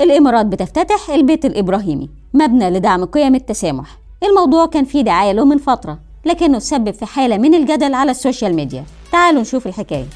الإمارات بتفتتح البيت الإبراهيمي مبنى لدعم قيم التسامح. الموضوع كان فيه دعاية له من فترة لكنه سبب في حالة من الجدل على السوشيال ميديا. تعالوا نشوف الحكاية.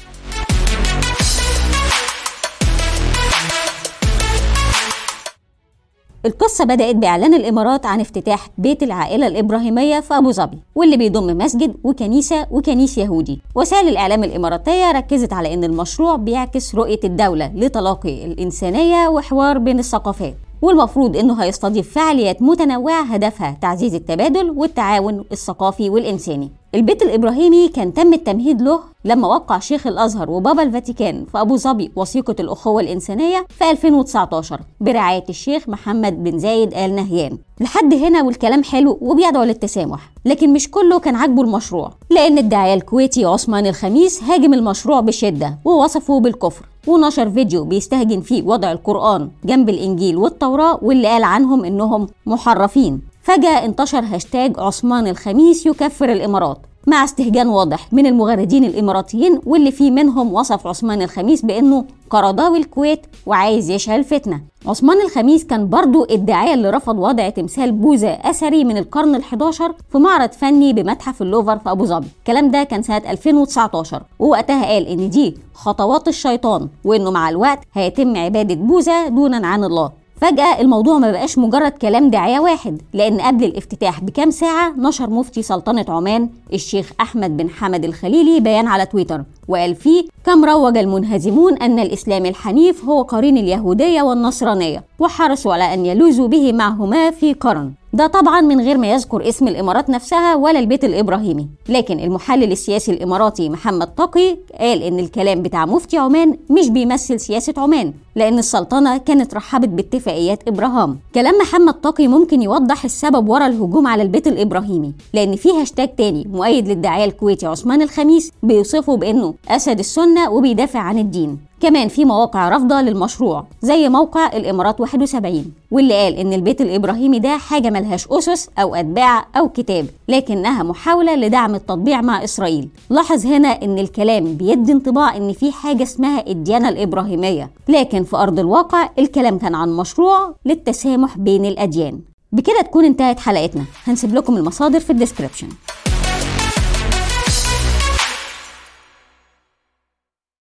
القصة بدأت بإعلان الإمارات عن افتتاح بيت العائلة الإبراهيمية في أبو ظبي واللي بيضم مسجد وكنيسة وكنيس يهودي. وسائل الإعلام الإماراتية ركزت على أن المشروع بيعكس رؤية الدولة لتلاقي الإنسانية وحوار بين الثقافات. والمفروض إنه هيستضيف فعاليات متنوعة هدفها تعزيز التبادل والتعاون الثقافي والإنساني. البيت الإبراهيمي كان تم التمهيد له لما وقع شيخ الأزهر وبابا الفاتيكان في أبو ظبي وثيقة الأخوة الإنسانية في 2019 برعاية الشيخ محمد بن زايد آل نهيان. لحد هنا والكلام حلو وبيدعو للتسامح، لكن مش كله كان عاجبه المشروع، لأن الداعية الكويتي عثمان الخميس هاجم المشروع بشدة ووصفه بالكفر. ونشر فيديو بيستهجن فيه وضع القرآن جنب الإنجيل والتوراة واللي قال عنهم إنهم محرفين. فجأة انتشر هاشتاج عثمان الخميس يكفر الإمارات. مع استهجان واضح من المغردين الإماراتيين واللي فيه منهم وصف عثمان الخميس بأنه قرضاوي الكويت وعايز يشعل فتنة. عثمان الخميس كان برضو الداعية اللي رفض وضع تمثال بوذا أثري من القرن ال11 في معرض فني بمتحف اللوفر في أبو ظبي. الكلام ده كان سنة 2019 ووقتها قال إن دي خطوات الشيطان وإنه مع الوقت هيتم عبادة بوذا دونا عن الله. فجأة الموضوع ما بقاش مجرد كلام داعية واحد لأن قبل الافتتاح بكام ساعة نشر مفتي سلطنة عمان الشيخ أحمد بن حمد الخليلي بيان على تويتر وقال فيه كم روج المنهزمون أن الإسلام الحنيف هو قرين اليهودية والنصرانية وحرصوا على أن يلوذوا به معهما في قرن. ده طبعا من غير ما يذكر اسم الإمارات نفسها ولا البيت الإبراهيمي. لكن المحلل السياسي الإماراتي محمد تقي قال إن الكلام بتاع مفتي عمان مش بيمثل سياسة عمان لأن السلطنة كانت رحبت باتفاقيات إبراهام. كلام محمد تقي ممكن يوضح السبب ورا الهجوم على البيت الإبراهيمي لأن في هاشتاج تاني مؤيد للداعيه الكويتي عثمان الخميس بيوصفه بإنه أسد السنة وبيدافع عن الدين. كمان في مواقع رافضة للمشروع زي موقع الإمارات 71 واللي قال إن البيت الإبراهيمي ده حاجة ملهاش أسس أو أتباع أو كتاب لكنها محاولة لدعم التطبيع مع إسرائيل. لاحظ هنا إن الكلام بيدي انطباع إن في حاجة اسمها الديانة الإبراهيمية لكن في أرض الواقع الكلام كان عن مشروع للتسامح بين الأديان. بكده تكون انتهت حلقتنا. هنسيب لكم المصادر في الديسكريبشن.